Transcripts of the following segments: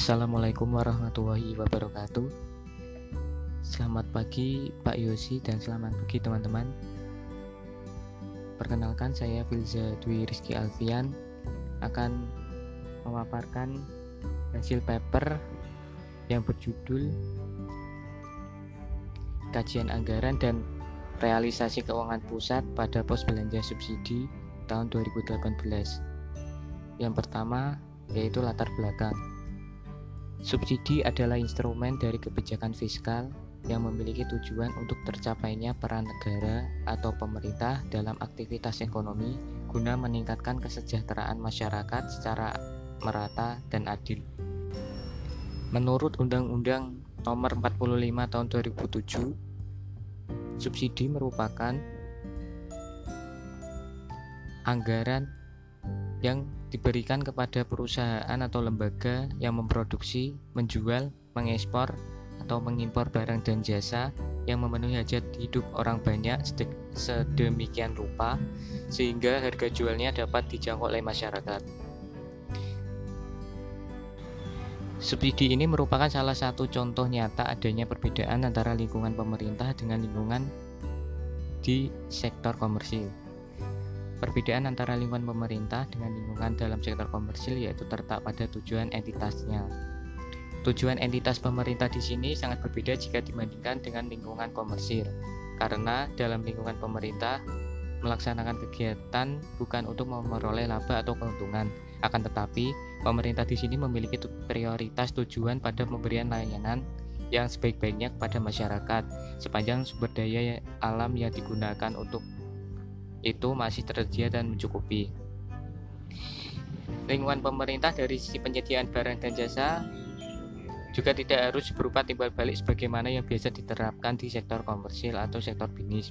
Assalamualaikum warahmatullahi wabarakatuh. Selamat pagi Pak Yosi dan selamat pagi teman-teman. Perkenalkan saya Filza Dwi Rizky Alfian. Akan memaparkan hasil paper yang berjudul Kajian Anggaran dan Realisasi Keuangan Pusat pada Pos Belanja Subsidi tahun 2018 Yang pertama yaitu latar belakang Subsidi adalah instrumen dari kebijakan fiskal yang memiliki tujuan untuk tercapainya peran negara atau pemerintah dalam aktivitas ekonomi guna meningkatkan kesejahteraan masyarakat secara merata dan adil. Menurut Undang-Undang Nomor 45 Tahun 2007, subsidi merupakan anggaran yang diberikan kepada perusahaan atau lembaga yang memproduksi, menjual, mengekspor, atau mengimpor barang dan jasa yang memenuhi hajat hidup orang banyak sedemikian rupa sehingga harga jualnya dapat dijangkau oleh masyarakat. Subsidi ini merupakan salah satu contoh nyata adanya perbedaan antara lingkungan pemerintah dengan lingkungan di sektor komersil. Perbedaan antara lingkungan pemerintah dengan lingkungan dalam sektor komersil yaitu terletak pada tujuan entitasnya. Tujuan entitas pemerintah di sini sangat berbeda jika dibandingkan dengan lingkungan komersil, karena dalam lingkungan pemerintah melaksanakan kegiatan bukan untuk memperoleh laba atau keuntungan, akan tetapi pemerintah di sini memiliki prioritas tujuan pada pemberian layanan yang sebaik-baiknya kepada masyarakat sepanjang sumber daya alam yang digunakan untuk itu masih tersedia dan mencukupi. Lingkungan pemerintah dari sisi penyediaan barang dan jasa juga tidak harus berupa timbal balik sebagaimana yang biasa diterapkan di sektor komersil atau sektor bisnis.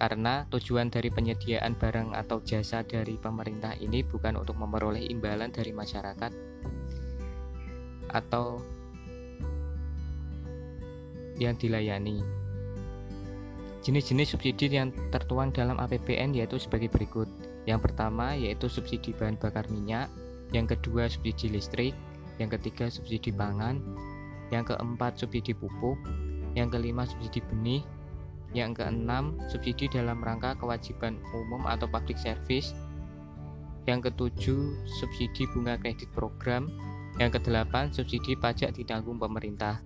Karena tujuan dari penyediaan barang atau jasa dari pemerintah ini bukan untuk memperoleh imbalan dari masyarakat atau yang dilayani, Jenis-jenis subsidi yang tertuang dalam APBN yaitu sebagai berikut. Yang pertama yaitu subsidi bahan bakar minyak, yang kedua subsidi listrik, yang ketiga subsidi pangan, yang keempat subsidi pupuk, yang kelima subsidi benih, yang keenam subsidi dalam rangka kewajiban umum atau public service, yang ketujuh subsidi bunga kredit program, yang kedelapan subsidi pajak ditanggung pemerintah.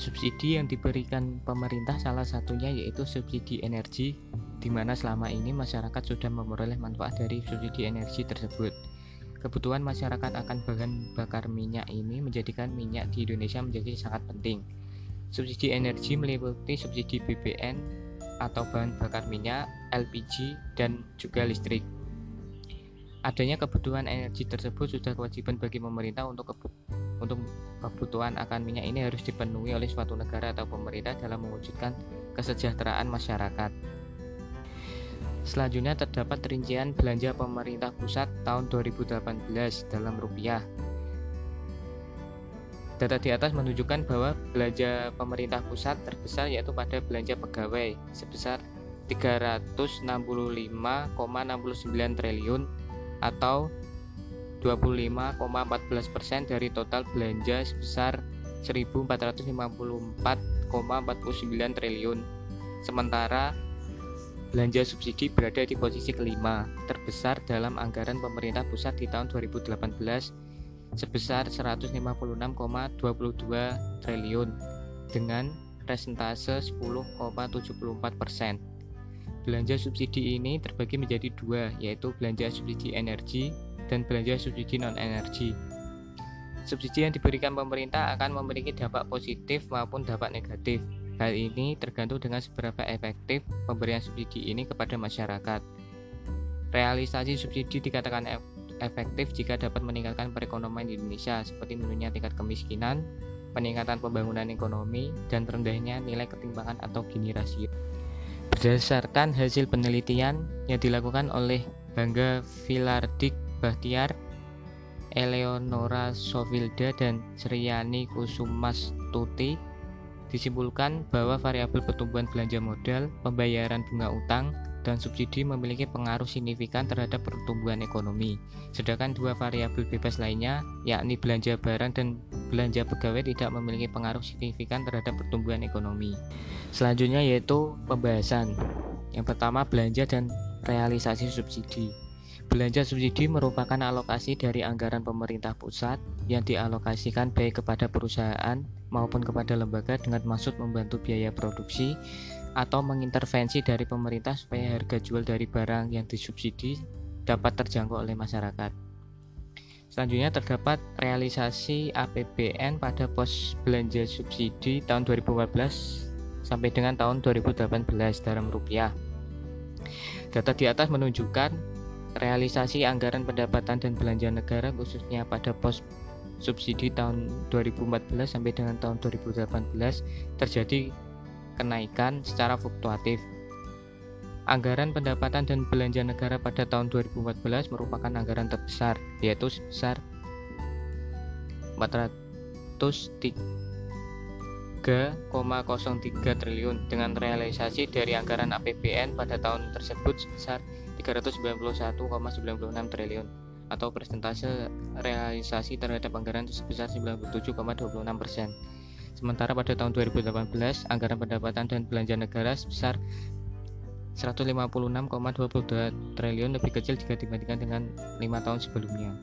Subsidi yang diberikan pemerintah salah satunya yaitu subsidi energi di mana selama ini masyarakat sudah memperoleh manfaat dari subsidi energi tersebut. Kebutuhan masyarakat akan bahan bakar minyak ini menjadikan minyak di Indonesia menjadi sangat penting. Subsidi energi meliputi subsidi BBM atau bahan bakar minyak, LPG, dan juga listrik. Adanya kebutuhan energi tersebut sudah kewajiban bagi pemerintah untuk untuk kebutuhan akan minyak ini harus dipenuhi oleh suatu negara atau pemerintah dalam mewujudkan kesejahteraan masyarakat. Selanjutnya terdapat rincian belanja pemerintah pusat tahun 2018 dalam rupiah. Data di atas menunjukkan bahwa belanja pemerintah pusat terbesar yaitu pada belanja pegawai sebesar 365,69 triliun atau 25,14% dari total belanja sebesar 1.454,49 triliun. Sementara belanja subsidi berada di posisi kelima, terbesar dalam anggaran pemerintah pusat di tahun 2018 sebesar 156,22 triliun dengan presentase 10,74 persen. Belanja subsidi ini terbagi menjadi dua, yaitu belanja subsidi energi dan belanja subsidi non-energi. Subsidi yang diberikan pemerintah akan memiliki dampak positif maupun dampak negatif. Hal ini tergantung dengan seberapa efektif pemberian subsidi ini kepada masyarakat. Realisasi subsidi dikatakan efektif jika dapat meningkatkan perekonomian di Indonesia seperti menurunnya tingkat kemiskinan, peningkatan pembangunan ekonomi, dan rendahnya nilai ketimpangan atau Gini rasio. Berdasarkan hasil penelitian yang dilakukan oleh Bangga Filardik Bahtiar, Eleonora Sovilda, dan Sriani Kusumas Tuti disimpulkan bahwa variabel pertumbuhan belanja modal, pembayaran bunga utang, dan subsidi memiliki pengaruh signifikan terhadap pertumbuhan ekonomi. Sedangkan dua variabel bebas lainnya, yakni belanja barang dan belanja pegawai tidak memiliki pengaruh signifikan terhadap pertumbuhan ekonomi. Selanjutnya yaitu pembahasan. Yang pertama belanja dan realisasi subsidi. Belanja subsidi merupakan alokasi dari anggaran pemerintah pusat yang dialokasikan baik kepada perusahaan maupun kepada lembaga dengan maksud membantu biaya produksi atau mengintervensi dari pemerintah supaya harga jual dari barang yang disubsidi dapat terjangkau oleh masyarakat. Selanjutnya terdapat realisasi APBN pada pos belanja subsidi tahun 2014 sampai dengan tahun 2018 dalam rupiah. Data di atas menunjukkan realisasi anggaran pendapatan dan belanja negara khususnya pada pos subsidi tahun 2014 sampai dengan tahun 2018 terjadi kenaikan secara fluktuatif. Anggaran pendapatan dan belanja negara pada tahun 2014 merupakan anggaran terbesar, yaitu sebesar 403,03 triliun dengan realisasi dari anggaran APBN pada tahun tersebut sebesar 391,96 triliun atau persentase realisasi terhadap anggaran sebesar 97,26 persen. Sementara pada tahun 2018, anggaran pendapatan dan belanja negara sebesar 156,22 triliun lebih kecil jika dibandingkan dengan lima tahun sebelumnya.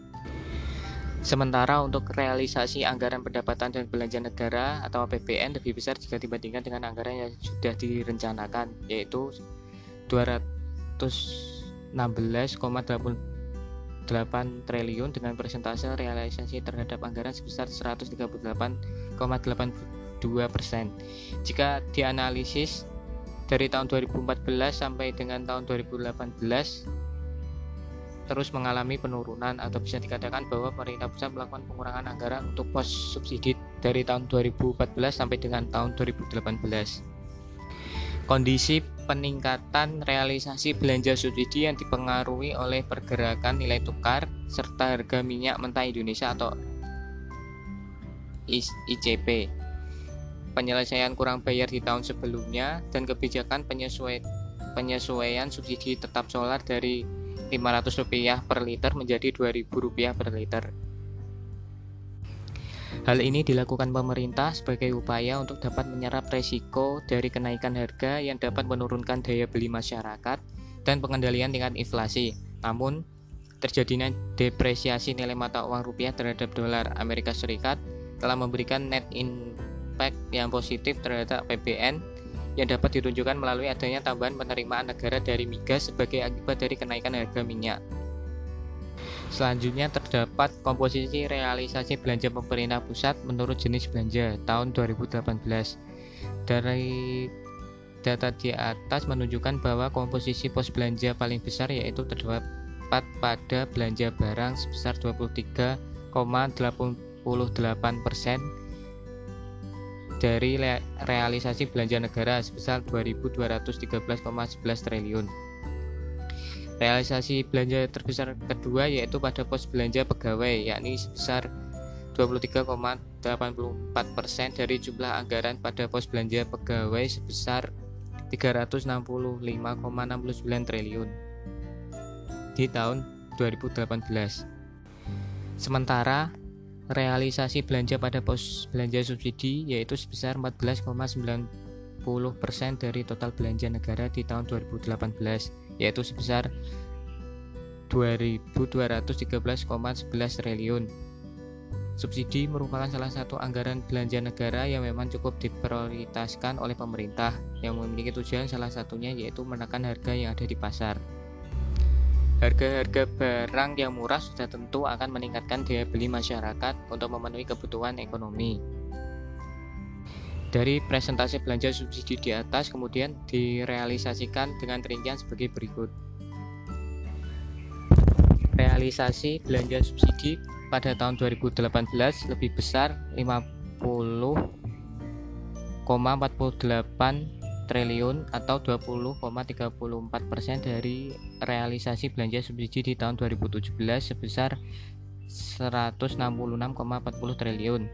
Sementara untuk realisasi anggaran pendapatan dan belanja negara atau APBN lebih besar jika dibandingkan dengan anggaran yang sudah direncanakan, yaitu 216,80 8 triliun dengan persentase realisasi terhadap anggaran sebesar 138,82 persen. Jika dianalisis dari tahun 2014 sampai dengan tahun 2018 terus mengalami penurunan atau bisa dikatakan bahwa pemerintah pusat melakukan pengurangan anggaran untuk pos subsidi dari tahun 2014 sampai dengan tahun 2018. Kondisi peningkatan realisasi belanja subsidi yang dipengaruhi oleh pergerakan nilai tukar serta harga minyak mentah Indonesia atau ICP. Penyelesaian kurang bayar di tahun sebelumnya dan kebijakan penyesuaian penyesuaian subsidi tetap solar dari Rp500 per liter menjadi Rp2.000 per liter. Hal ini dilakukan pemerintah sebagai upaya untuk dapat menyerap resiko dari kenaikan harga yang dapat menurunkan daya beli masyarakat dan pengendalian tingkat inflasi. Namun, terjadinya depresiasi nilai mata uang rupiah terhadap dolar Amerika Serikat telah memberikan net impact yang positif terhadap PBN yang dapat ditunjukkan melalui adanya tambahan penerimaan negara dari migas sebagai akibat dari kenaikan harga minyak. Selanjutnya terdapat komposisi realisasi belanja pemerintah pusat menurut jenis belanja tahun 2018. Dari data di atas menunjukkan bahwa komposisi pos belanja paling besar yaitu terdapat pada belanja barang sebesar 23,88% dari realisasi belanja negara sebesar 2.213,11 triliun. Realisasi belanja terbesar kedua yaitu pada pos belanja pegawai yakni sebesar 23,84% dari jumlah anggaran pada pos belanja pegawai sebesar 365,69 triliun di tahun 2018. Sementara realisasi belanja pada pos belanja subsidi yaitu sebesar 14,90% dari total belanja negara di tahun 2018 yaitu sebesar 2.213,11 triliun. Subsidi merupakan salah satu anggaran belanja negara yang memang cukup diprioritaskan oleh pemerintah yang memiliki tujuan salah satunya yaitu menekan harga yang ada di pasar. Harga-harga barang yang murah sudah tentu akan meningkatkan daya beli masyarakat untuk memenuhi kebutuhan ekonomi. Dari presentasi belanja subsidi di atas kemudian direalisasikan dengan rincian sebagai berikut. Realisasi belanja subsidi pada tahun 2018 lebih besar 50,48 triliun atau 20,34 persen dari realisasi belanja subsidi di tahun 2017 sebesar 166,40 triliun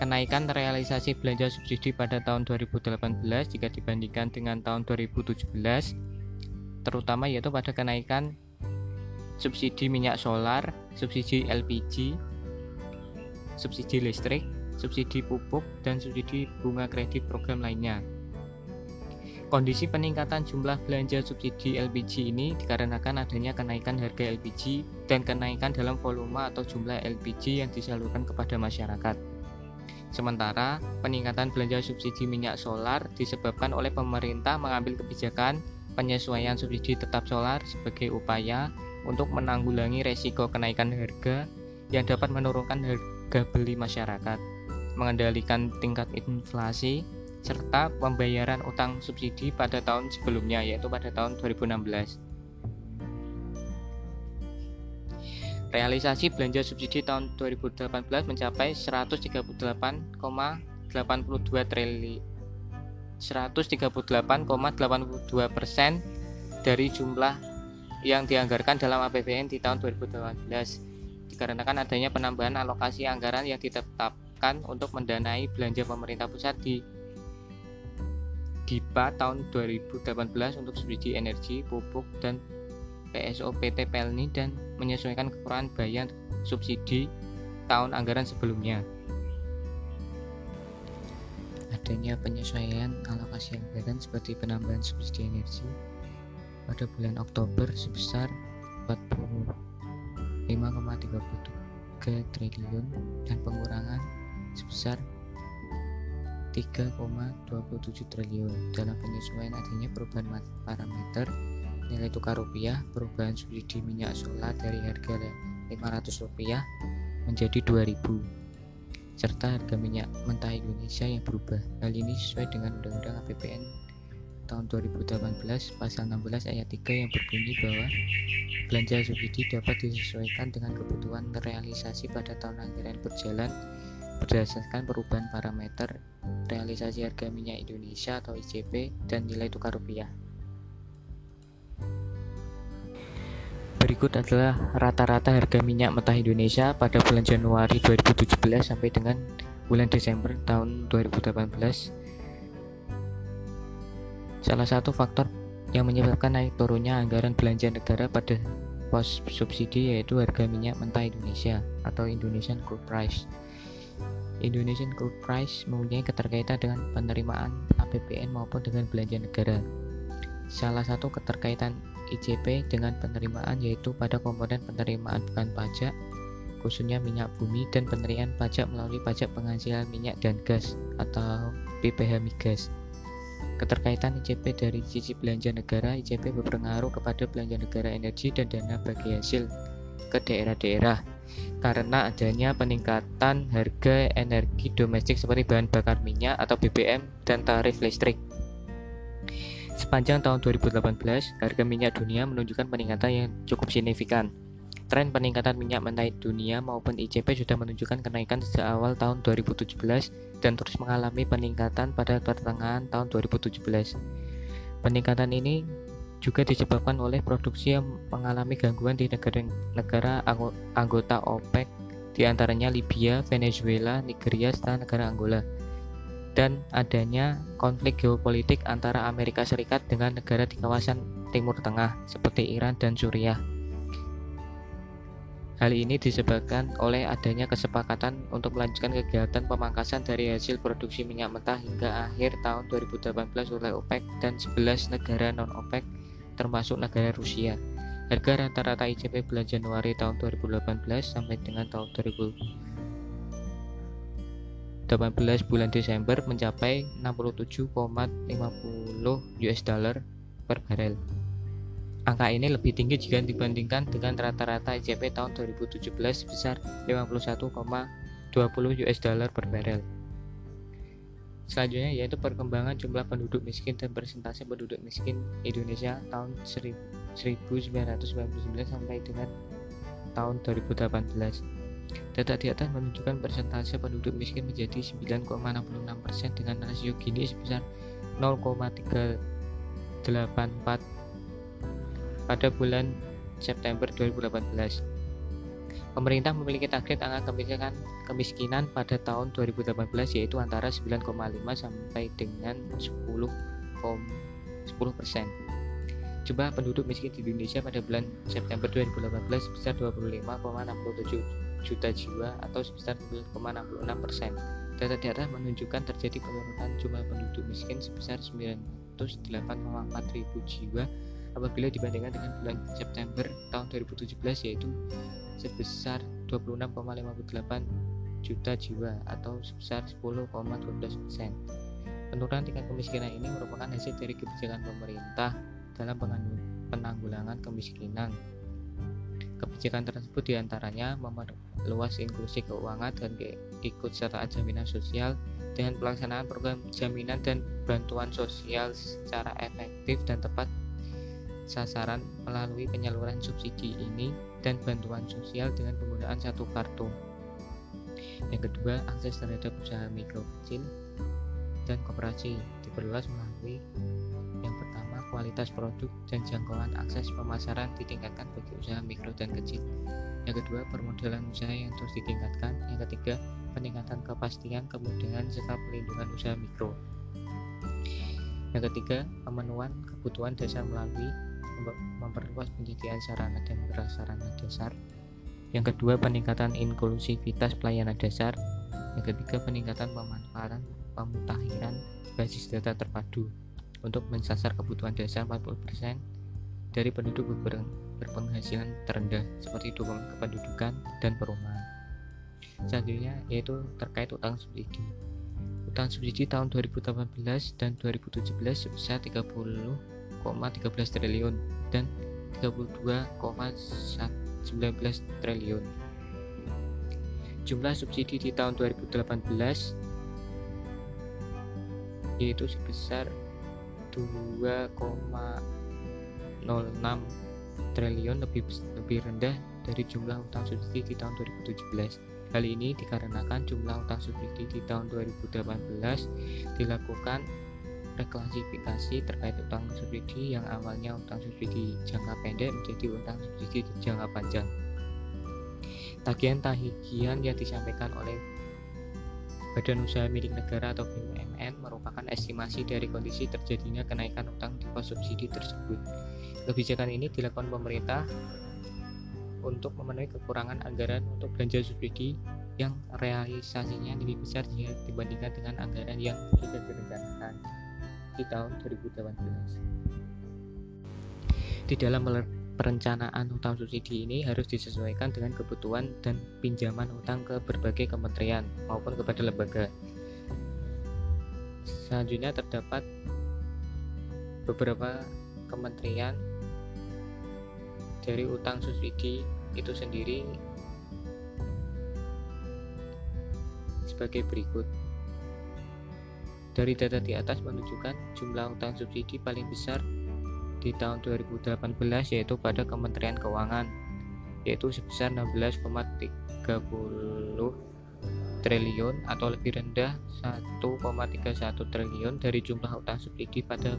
Kenaikan realisasi belanja subsidi pada tahun 2018 jika dibandingkan dengan tahun 2017 terutama yaitu pada kenaikan subsidi minyak solar, subsidi LPG, subsidi listrik, subsidi pupuk, dan subsidi bunga kredit program lainnya. Kondisi peningkatan jumlah belanja subsidi LPG ini dikarenakan adanya kenaikan harga LPG dan kenaikan dalam volume atau jumlah LPG yang disalurkan kepada masyarakat. Sementara peningkatan belanja subsidi minyak solar disebabkan oleh pemerintah mengambil kebijakan penyesuaian subsidi tetap solar sebagai upaya untuk menanggulangi resiko kenaikan harga yang dapat menurunkan harga beli masyarakat, mengendalikan tingkat inflasi, serta pembayaran utang subsidi pada tahun sebelumnya yaitu pada tahun 2016. Realisasi belanja subsidi tahun 2018 mencapai 138,82 triliun 138,82 persen dari jumlah yang dianggarkan dalam APBN di tahun 2018 dikarenakan adanya penambahan alokasi anggaran yang ditetapkan untuk mendanai belanja pemerintah pusat di DIPA tahun 2018 untuk subsidi energi, pupuk, dan PSO PT Pelni dan menyesuaikan kekurangan bayar subsidi tahun anggaran sebelumnya. Adanya penyesuaian alokasi anggaran seperti penambahan subsidi energi pada bulan Oktober sebesar 45,33 triliun dan pengurangan sebesar 3,27 triliun dalam penyesuaian adanya perubahan parameter nilai tukar rupiah perubahan subsidi minyak solar dari harga 500 rupiah menjadi 2000 serta harga minyak mentah Indonesia yang berubah hal ini sesuai dengan Undang-Undang APBN tahun 2018 pasal 16 ayat 3 yang berbunyi bahwa belanja subsidi dapat disesuaikan dengan kebutuhan realisasi pada tahun anggaran berjalan berdasarkan perubahan parameter realisasi harga minyak Indonesia atau ICP dan nilai tukar rupiah. Berikut adalah rata-rata harga minyak mentah Indonesia pada bulan Januari 2017 sampai dengan bulan Desember tahun 2018. Salah satu faktor yang menyebabkan naik turunnya anggaran belanja negara pada pos subsidi yaitu harga minyak mentah Indonesia atau Indonesian Crude Price. Indonesian Crude Price mempunyai keterkaitan dengan penerimaan APBN maupun dengan belanja negara. Salah satu keterkaitan ICP dengan penerimaan yaitu pada komponen penerimaan bukan pajak, khususnya minyak bumi dan penerimaan pajak melalui pajak penghasilan minyak dan gas atau PPH migas. Keterkaitan ICP dari sisi belanja negara, ICP berpengaruh kepada belanja negara energi dan dana bagi hasil ke daerah-daerah karena adanya peningkatan harga energi domestik seperti bahan bakar minyak atau BBM dan tarif listrik. Sepanjang tahun 2018, harga minyak dunia menunjukkan peningkatan yang cukup signifikan. Tren peningkatan minyak mentah dunia maupun ICP sudah menunjukkan kenaikan sejak awal tahun 2017 dan terus mengalami peningkatan pada pertengahan tahun 2017. Peningkatan ini juga disebabkan oleh produksi yang mengalami gangguan di negara-negara anggota OPEC di antaranya Libya, Venezuela, Nigeria, serta negara Angola dan adanya konflik geopolitik antara Amerika Serikat dengan negara di kawasan Timur Tengah seperti Iran dan Suriah. Hal ini disebabkan oleh adanya kesepakatan untuk melanjutkan kegiatan pemangkasan dari hasil produksi minyak mentah hingga akhir tahun 2018 oleh OPEC dan 11 negara non-OPEC termasuk negara Rusia. Harga rata-rata ICP bulan Januari tahun 2018 sampai dengan tahun 2018 bulan Desember mencapai 67,50 US dollar per barel. Angka ini lebih tinggi jika dibandingkan dengan rata-rata ICP tahun 2017 sebesar 51,20 US dollar per barel. Selanjutnya yaitu perkembangan jumlah penduduk miskin dan persentase penduduk miskin Indonesia tahun 1999 sampai dengan tahun 2018. Data di atas menunjukkan persentase penduduk miskin menjadi 9,66% dengan rasio Gini sebesar 0,384 pada bulan September 2018. Pemerintah memiliki target angka kemiskinan, kemiskinan pada tahun 2018 yaitu antara 9,5 sampai dengan 10, 10 persen. Jumlah penduduk miskin di Indonesia pada bulan September 2018 sebesar 25,67 juta jiwa atau sebesar 9,66 persen. Data di menunjukkan terjadi penurunan jumlah penduduk miskin sebesar 908,4 ribu jiwa apabila dibandingkan dengan bulan September tahun 2017 yaitu sebesar 26,58 juta jiwa atau sebesar 10,12 persen. Penurunan tingkat kemiskinan ini merupakan hasil dari kebijakan pemerintah dalam penanggulangan kemiskinan. Kebijakan tersebut di antaranya memperluas inklusi keuangan dan keikut sertaan jaminan sosial dengan pelaksanaan program jaminan dan bantuan sosial secara efektif dan tepat sasaran melalui penyaluran subsidi ini dan bantuan sosial dengan penggunaan satu kartu. Yang kedua, akses terhadap usaha mikro kecil dan koperasi diperluas melalui kualitas produk dan jangkauan akses pemasaran ditingkatkan bagi usaha mikro dan kecil. Yang kedua, permodalan usaha yang terus ditingkatkan. Yang ketiga, peningkatan kepastian, kemudahan, serta pelindungan usaha mikro. Yang ketiga, pemenuhan kebutuhan dasar melalui memperluas penyediaan sarana dan prasarana dasar. Yang kedua, peningkatan inklusivitas pelayanan dasar. Yang ketiga, peningkatan pemanfaatan pemutakhiran basis data terpadu untuk mensasar kebutuhan dasar 40% dari penduduk ber berpenghasilan terendah seperti dukungan kependudukan dan perumahan. Selanjutnya yaitu terkait utang subsidi. Utang subsidi tahun 2018 dan 2017 sebesar 30,13 triliun dan 32,19 triliun. Jumlah subsidi di tahun 2018 yaitu sebesar 2,06 triliun lebih lebih rendah dari jumlah utang subsidi di tahun 2017. Hal ini dikarenakan jumlah utang subsidi di tahun 2018 dilakukan reklasifikasi terkait utang subsidi yang awalnya utang subsidi jangka pendek menjadi utang subsidi jangka panjang. Tagihan-tagihan yang disampaikan oleh Badan Usaha Milik Negara atau BUMN merupakan estimasi dari kondisi terjadinya kenaikan utang di pos subsidi tersebut. Kebijakan ini dilakukan pemerintah untuk memenuhi kekurangan anggaran untuk belanja subsidi yang realisasinya lebih besar jika dibandingkan dengan anggaran yang sudah direncanakan di tahun 2018. Di dalam perencanaan utang subsidi ini harus disesuaikan dengan kebutuhan dan pinjaman utang ke berbagai kementerian maupun kepada lembaga. Selanjutnya terdapat beberapa kementerian dari utang subsidi itu sendiri sebagai berikut. Dari data di atas menunjukkan jumlah utang subsidi paling besar di tahun 2018 yaitu pada Kementerian Keuangan yaitu sebesar 16,30 triliun atau lebih rendah 1,31 triliun dari jumlah utang subsidi pada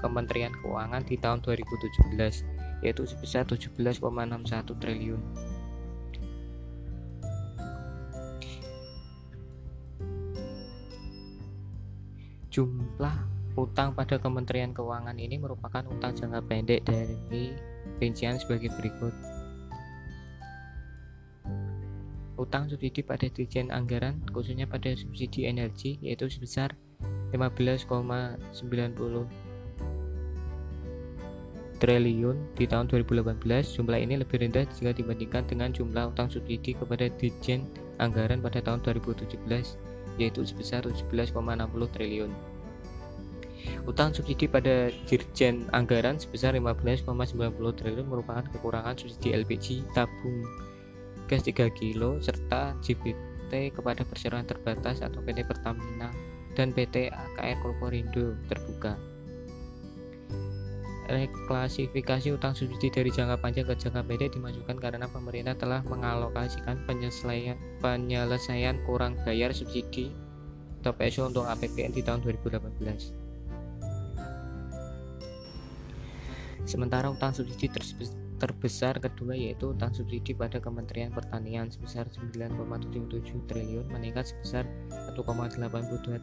Kementerian Keuangan di tahun 2017 yaitu sebesar 17,61 triliun. Jumlah Utang pada Kementerian Keuangan ini merupakan utang jangka pendek dari rincian sebagai berikut. Utang subsidi pada Dirjen Anggaran khususnya pada subsidi energi yaitu sebesar 15,90 triliun di tahun 2018 jumlah ini lebih rendah jika dibandingkan dengan jumlah utang subsidi kepada Dirjen Anggaran pada tahun 2017 yaitu sebesar 17,60 triliun Utang subsidi pada Dirjen Anggaran sebesar 15,90 triliun merupakan kekurangan subsidi LPG tabung gas 3 kilo serta JBT kepada perseroan terbatas atau PT Pertamina dan PT AKR Korporindo terbuka. Reklasifikasi utang subsidi dari jangka panjang ke jangka pendek dimajukan karena pemerintah telah mengalokasikan penyelesaian, penyelesaian kurang bayar subsidi atau PSO untuk APBN di tahun 2018. Sementara utang subsidi terbesar kedua yaitu utang subsidi pada Kementerian Pertanian sebesar 9,77 triliun meningkat sebesar 1,82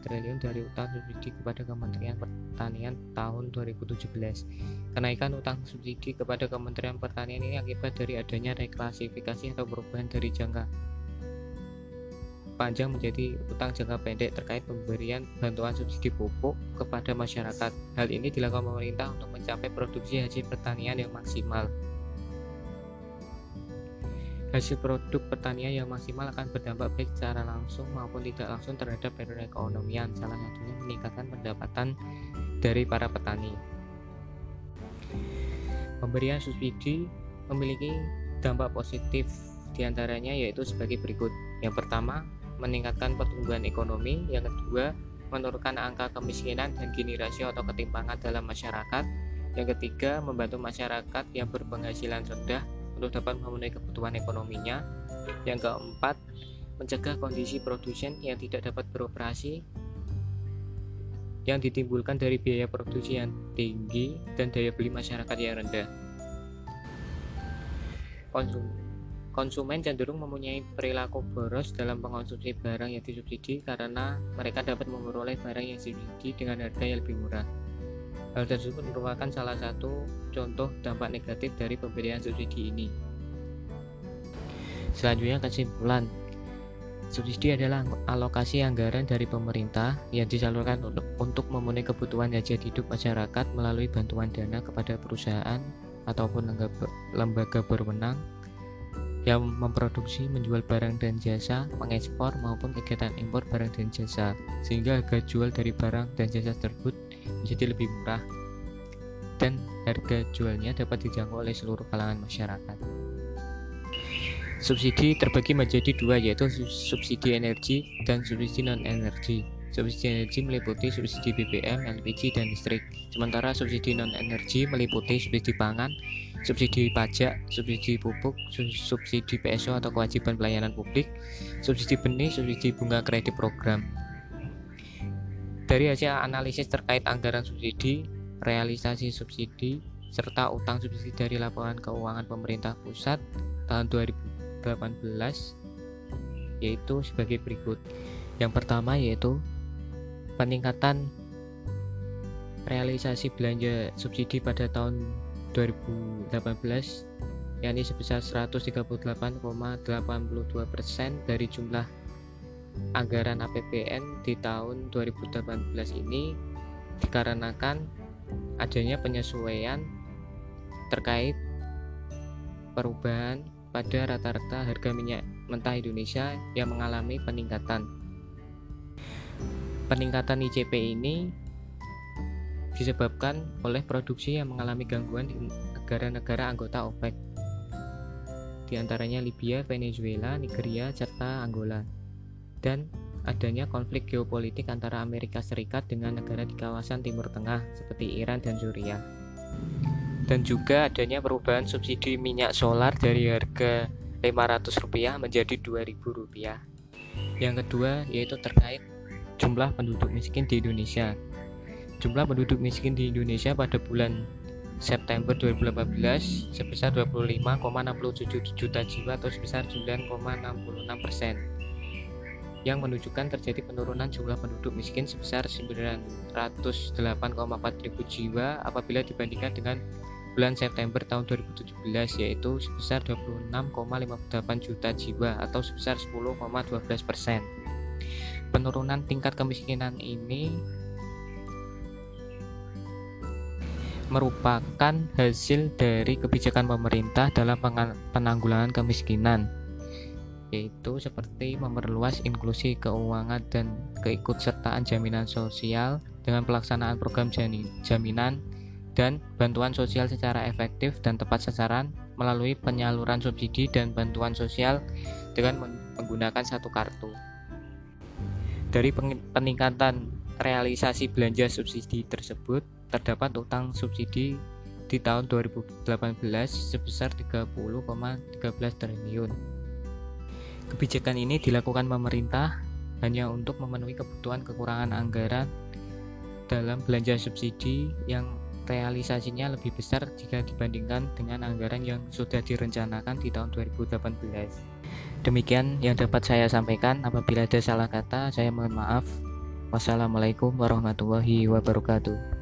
triliun dari utang subsidi kepada Kementerian Pertanian tahun 2017. Kenaikan utang subsidi kepada Kementerian Pertanian ini akibat dari adanya reklasifikasi atau perubahan dari jangka panjang menjadi utang jangka pendek terkait pemberian bantuan subsidi pupuk kepada masyarakat. Hal ini dilakukan pemerintah untuk mencapai produksi hasil pertanian yang maksimal. Hasil produk pertanian yang maksimal akan berdampak baik secara langsung maupun tidak langsung terhadap perekonomian, salah satunya meningkatkan pendapatan dari para petani. Pemberian subsidi memiliki dampak positif di antaranya yaitu sebagai berikut. Yang pertama, meningkatkan pertumbuhan ekonomi. Yang kedua, menurunkan angka kemiskinan dan gini rasio atau ketimpangan dalam masyarakat. Yang ketiga, membantu masyarakat yang berpenghasilan rendah untuk dapat memenuhi kebutuhan ekonominya. Yang keempat, mencegah kondisi produsen yang tidak dapat beroperasi yang ditimbulkan dari biaya produksi yang tinggi dan daya beli masyarakat yang rendah. Konsum konsumen cenderung mempunyai perilaku boros dalam mengonsumsi barang yang disubsidi karena mereka dapat memperoleh barang yang disubsidi dengan harga yang lebih murah. Hal tersebut merupakan salah satu contoh dampak negatif dari pemberian subsidi ini. Selanjutnya kesimpulan. Subsidi adalah alokasi anggaran dari pemerintah yang disalurkan untuk memenuhi kebutuhan hajat hidup masyarakat melalui bantuan dana kepada perusahaan ataupun lembaga berwenang yang memproduksi, menjual barang dan jasa, mengekspor maupun kegiatan impor barang dan jasa, sehingga harga jual dari barang dan jasa tersebut menjadi lebih murah dan harga jualnya dapat dijangkau oleh seluruh kalangan masyarakat. Subsidi terbagi menjadi dua yaitu subsidi energi dan subsidi non-energi. Subsidi energi meliputi subsidi BBM, LPG, dan listrik. Sementara subsidi non-energi meliputi subsidi pangan, subsidi pajak, subsidi pupuk, subsidi PSO atau kewajiban pelayanan publik, subsidi benih, subsidi bunga kredit program. Dari hasil analisis terkait anggaran subsidi, realisasi subsidi, serta utang subsidi dari laporan keuangan pemerintah pusat tahun 2018 yaitu sebagai berikut. Yang pertama yaitu peningkatan realisasi belanja subsidi pada tahun 2018 yakni sebesar 138,82% dari jumlah anggaran APBN di tahun 2018 ini dikarenakan adanya penyesuaian terkait perubahan pada rata-rata harga minyak mentah Indonesia yang mengalami peningkatan. Peningkatan ICP ini disebabkan oleh produksi yang mengalami gangguan di negara-negara anggota OPEC, di antaranya Libya, Venezuela, Nigeria, serta Angola, dan adanya konflik geopolitik antara Amerika Serikat dengan negara di kawasan Timur Tengah seperti Iran dan Suriah. Dan juga adanya perubahan subsidi minyak solar dari harga Rp500 menjadi Rp2.000. Yang kedua yaitu terkait jumlah penduduk miskin di Indonesia. Jumlah penduduk miskin di Indonesia pada bulan September 2018 sebesar 25,67 juta jiwa atau sebesar 9,66 persen yang menunjukkan terjadi penurunan jumlah penduduk miskin sebesar 908,4 ribu jiwa apabila dibandingkan dengan bulan September tahun 2017 yaitu sebesar 26,58 juta jiwa atau sebesar 10,12 persen. Penurunan tingkat kemiskinan ini merupakan hasil dari kebijakan pemerintah dalam penanggulangan kemiskinan yaitu seperti memperluas inklusi keuangan dan keikutsertaan jaminan sosial dengan pelaksanaan program jaminan dan bantuan sosial secara efektif dan tepat sasaran melalui penyaluran subsidi dan bantuan sosial dengan menggunakan satu kartu dari peningkatan realisasi belanja subsidi tersebut, terdapat utang subsidi di tahun 2018 sebesar 30,13 triliun. Kebijakan ini dilakukan pemerintah hanya untuk memenuhi kebutuhan kekurangan anggaran dalam belanja subsidi yang realisasinya lebih besar jika dibandingkan dengan anggaran yang sudah direncanakan di tahun 2018. Demikian yang dapat saya sampaikan. Apabila ada salah kata, saya mohon maaf. Wassalamualaikum warahmatullahi wabarakatuh.